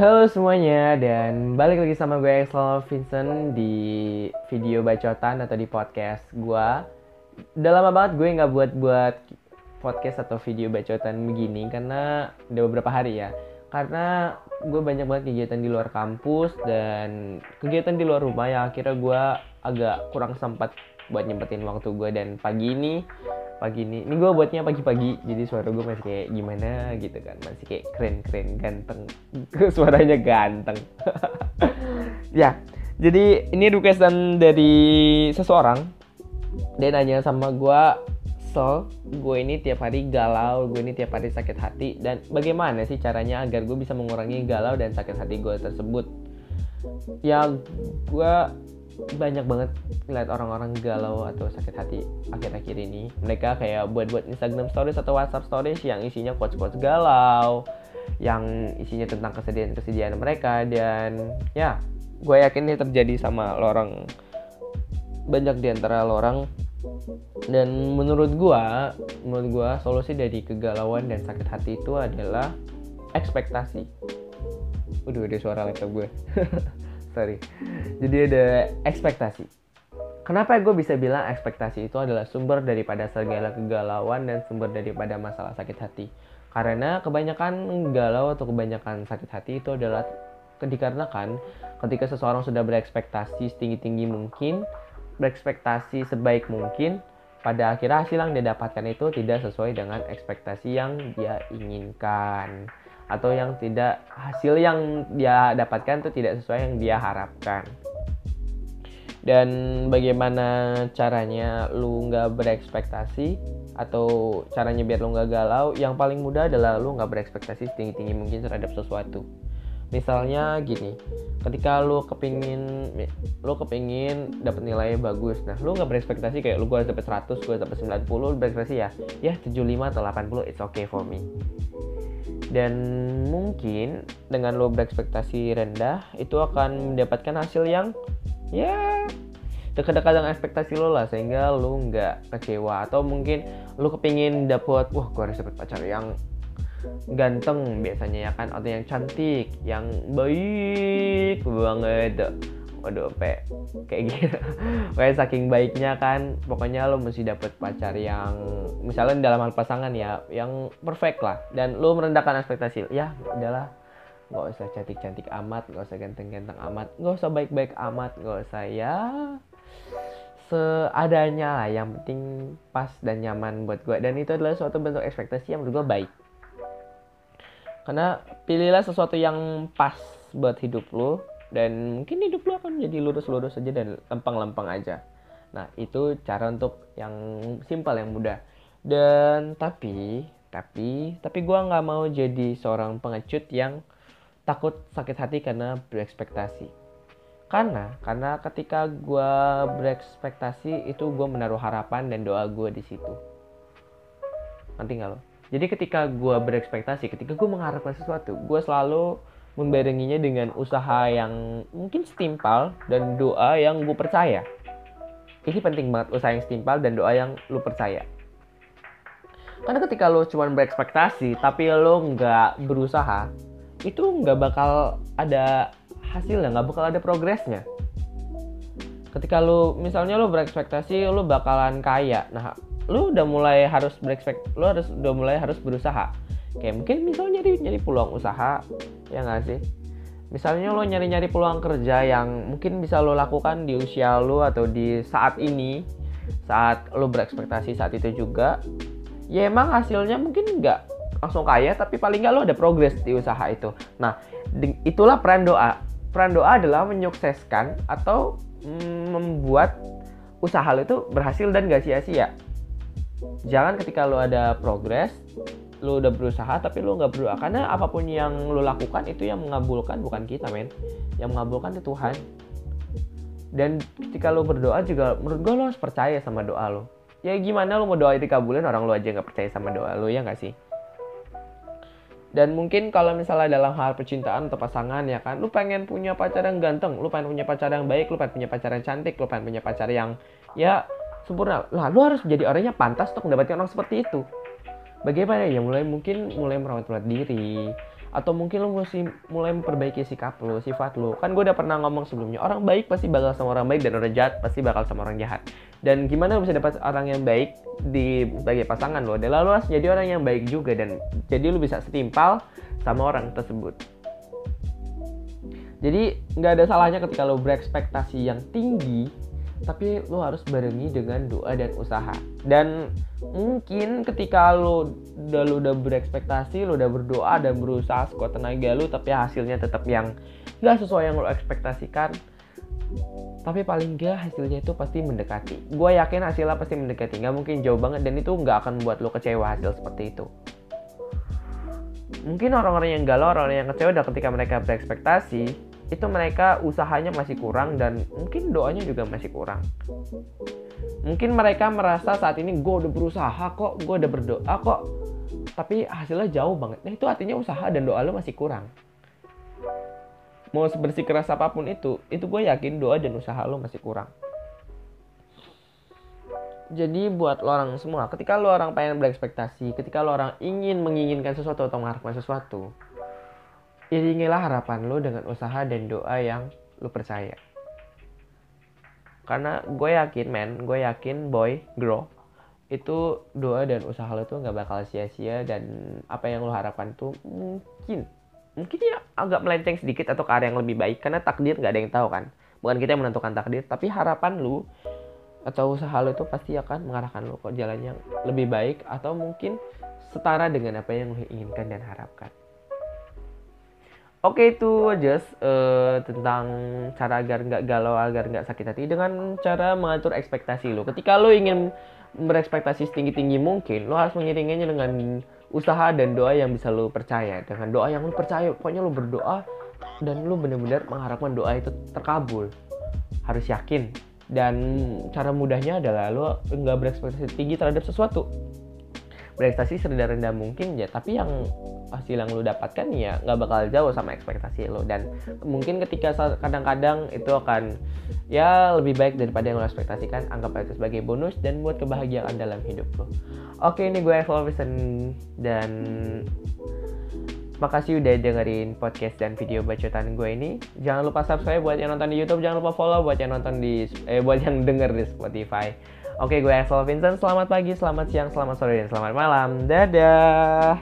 Halo semuanya dan balik lagi sama gue Axel Vincent di video bacotan atau di podcast gue. Udah lama banget gue nggak buat buat podcast atau video bacotan begini karena udah beberapa hari ya. Karena gue banyak banget kegiatan di luar kampus dan kegiatan di luar rumah yang akhirnya gue agak kurang sempat buat nyempetin waktu gue dan pagi ini pagi ini. Ini gue buatnya pagi-pagi jadi suara gue masih kayak gimana gitu kan. Masih kayak keren-keren ganteng. Suaranya ganteng. Ya jadi ini requestan dari seseorang. Dia nanya sama gue so gue ini tiap hari galau gue ini tiap hari sakit hati dan bagaimana sih caranya agar gue bisa mengurangi galau dan sakit hati gue tersebut? Ya gue banyak banget ngeliat orang-orang galau atau sakit hati akhir-akhir ini. Mereka kayak buat-buat Instagram stories atau WhatsApp stories yang isinya quotes-quotes galau yang isinya tentang kesedihan-kesedihan mereka dan ya gue yakin ini terjadi sama lo orang banyak di antara lo orang dan menurut gue menurut gue solusi dari kegalauan dan sakit hati itu adalah ekspektasi. Udah ada suara laptop gue sorry. Jadi ada ekspektasi. Kenapa gue bisa bilang ekspektasi itu adalah sumber daripada segala kegalauan dan sumber daripada masalah sakit hati? Karena kebanyakan galau atau kebanyakan sakit hati itu adalah dikarenakan ketika seseorang sudah berekspektasi setinggi-tinggi mungkin berekspektasi sebaik mungkin pada akhirnya hasil yang dia dapatkan itu tidak sesuai dengan ekspektasi yang dia inginkan atau yang tidak hasil yang dia dapatkan itu tidak sesuai yang dia harapkan. Dan bagaimana caranya lu nggak berekspektasi atau caranya biar lu nggak galau yang paling mudah adalah lu nggak berekspektasi setinggi tinggi mungkin terhadap sesuatu. Misalnya gini ketika lu kepingin lu kepingin dapat nilai bagus nah lu nggak berekspektasi kayak lu gue dapat 100 gue dapat 90 lu berekspektasi ya ya 75 atau 80 it's okay for me dan mungkin dengan lo berekspektasi rendah itu akan mendapatkan hasil yang ya dekat-dekat dengan ekspektasi lo lah sehingga lo nggak kecewa. Atau mungkin lo kepingin dapet wah gue harus dapet pacar yang ganteng biasanya ya kan atau yang cantik yang baik banget waduh pe. Kayak gitu. Kayak saking baiknya kan pokoknya lo mesti dapet pacar yang misalnya dalam hal pasangan ya yang perfect lah. Dan lo merendahkan ekspektasi ya udahlah. Nggak usah cantik-cantik amat nggak usah ganteng-ganteng amat nggak usah baik-baik amat nggak usah ya. Seadanya lah yang penting pas dan nyaman buat gue dan itu adalah suatu bentuk ekspektasi yang menurut baik. Karena pilihlah sesuatu yang pas buat hidup lo dan mungkin hidup lo akan jadi lurus-lurus aja dan lempeng-lempeng aja. Nah, itu cara untuk yang simpel yang mudah. Dan tapi, tapi, tapi gue nggak mau jadi seorang pengecut yang takut sakit hati karena berekspektasi. Karena, karena ketika gue berekspektasi itu gue menaruh harapan dan doa gue di situ. Nanti nggak lo? Jadi ketika gue berekspektasi, ketika gue mengharapkan sesuatu, gue selalu membarenginya dengan usaha yang mungkin setimpal dan doa yang gue percaya. Ini penting banget usaha yang setimpal dan doa yang lu percaya. Karena ketika lo cuma berekspektasi tapi lo nggak berusaha, itu nggak bakal ada hasilnya, nggak bakal ada progresnya. Ketika lo misalnya lo berekspektasi lo bakalan kaya, nah lo udah mulai harus berekspekt, lo harus udah mulai harus berusaha kayak mungkin misalnya nyari nyari peluang usaha ya nggak sih? Misalnya lo nyari nyari peluang kerja yang mungkin bisa lo lakukan di usia lo atau di saat ini saat lo berekspektasi saat itu juga ya emang hasilnya mungkin nggak langsung kaya tapi paling nggak lo ada progres di usaha itu. Nah itulah peran doa. Peran doa adalah menyukseskan atau mm, membuat usaha lo itu berhasil dan gak sia-sia. Jangan ketika lo ada progres lu udah berusaha tapi lu nggak berdoa. Karena apa pun yang lu lakukan itu yang mengabulkan bukan kita men. Yang mengabulkan itu Tuhan. Dan ketika lu berdoa juga menurut gue lu harus percaya sama doa lu. Ya gimana lu mau doa dikabulin orang lu aja nggak percaya sama doa lu ya nggak sih? Dan mungkin kalau misalnya dalam hal percintaan atau pasangan ya kan lu pengen punya pacar yang ganteng lu pengen punya pacar yang baik lu pengen punya pacar yang cantik lu pengen punya pacar yang ya sempurna. Lah lu harus menjadi orangnya pantas untuk mendapatkan orang seperti itu bagaimana ya mulai mungkin mulai merawat merawat diri. Atau mungkin lo mesti mulai memperbaiki sikap lo sifat lo. Kan gue udah pernah ngomong sebelumnya orang baik pasti bakal sama orang baik dan orang jahat pasti bakal sama orang jahat. Dan gimana lo bisa dapat orang yang baik di sebagai pasangan lo? Adalah lo harus jadi orang yang baik juga dan jadi lo bisa setimpal sama orang tersebut. Jadi nggak ada salahnya ketika lo berekspektasi yang tinggi tapi lo harus barengi dengan doa dan usaha. Dan mungkin ketika lo udah lo udah berekspektasi lo udah berdoa dan berusaha sekuat tenaga lo tapi hasilnya tetap yang nggak sesuai yang lo ekspektasikan tapi paling nggak hasilnya itu pasti mendekati. Gue yakin hasilnya pasti mendekati. Nggak mungkin jauh banget dan itu nggak akan membuat lo kecewa hasil seperti itu. Mungkin orang-orang yang galau orang-orang yang kecewa udah ketika mereka berekspektasi itu mereka usahanya masih kurang dan mungkin doanya juga masih kurang. Mungkin mereka merasa saat ini gue udah berusaha kok, gue udah berdoa kok, tapi hasilnya jauh banget. Nah itu artinya usaha dan doa lo masih kurang. Mau sebersih keras apa pun itu, itu gue yakin doa dan usaha lo masih kurang. Jadi buat lo orang semua, ketika lo orang pengen berekspektasi, ketika lo orang ingin menginginkan sesuatu atau mengharapkan sesuatu, Iringilah harapan lu dengan usaha dan doa yang lu percaya. Karena gue yakin men, gue yakin boy, grow, itu doa dan usaha lo tuh nggak bakal sia-sia dan apa yang lo harapkan tuh mungkin mungkin ya agak melenceng sedikit atau ke arah yang lebih baik. Karena takdir nggak ada yang tahu kan. Bukan kita yang menentukan takdir tapi harapan lu atau usaha lo itu pasti akan mengarahkan lo ke jalan yang lebih baik atau mungkin setara dengan apa yang lo inginkan dan harapkan Oke itu aja uh, tentang cara agar nggak galau, agar nggak sakit hati dengan cara mengatur ekspektasi lo. Ketika lo ingin berekspektasi setinggi tinggi mungkin, lo harus mengiringinya dengan usaha dan doa yang bisa lo percaya. Dengan doa yang lo percaya, pokoknya lo berdoa dan lo benar-benar mengharapkan doa itu terkabul. Harus yakin. Dan cara mudahnya adalah lo nggak berekspektasi tinggi terhadap sesuatu. Berekspektasi serendah-rendah mungkin ya, tapi yang hasil yang lo dapatkan ya nggak bakal jauh sama ekspektasi lo dan mungkin ketika kadang-kadang itu akan ya lebih baik daripada yang lo ekspektasikan anggap itu sebagai bonus dan buat kebahagiaan dalam hidup lo oke ini gue Evo Vincent dan Makasih udah dengerin podcast dan video bacotan gue ini. Jangan lupa subscribe buat yang nonton di YouTube, jangan lupa follow buat yang nonton di eh buat yang denger di Spotify. Oke, gue Axel Vincent. Selamat pagi, selamat siang, selamat sore, dan selamat malam. Dadah.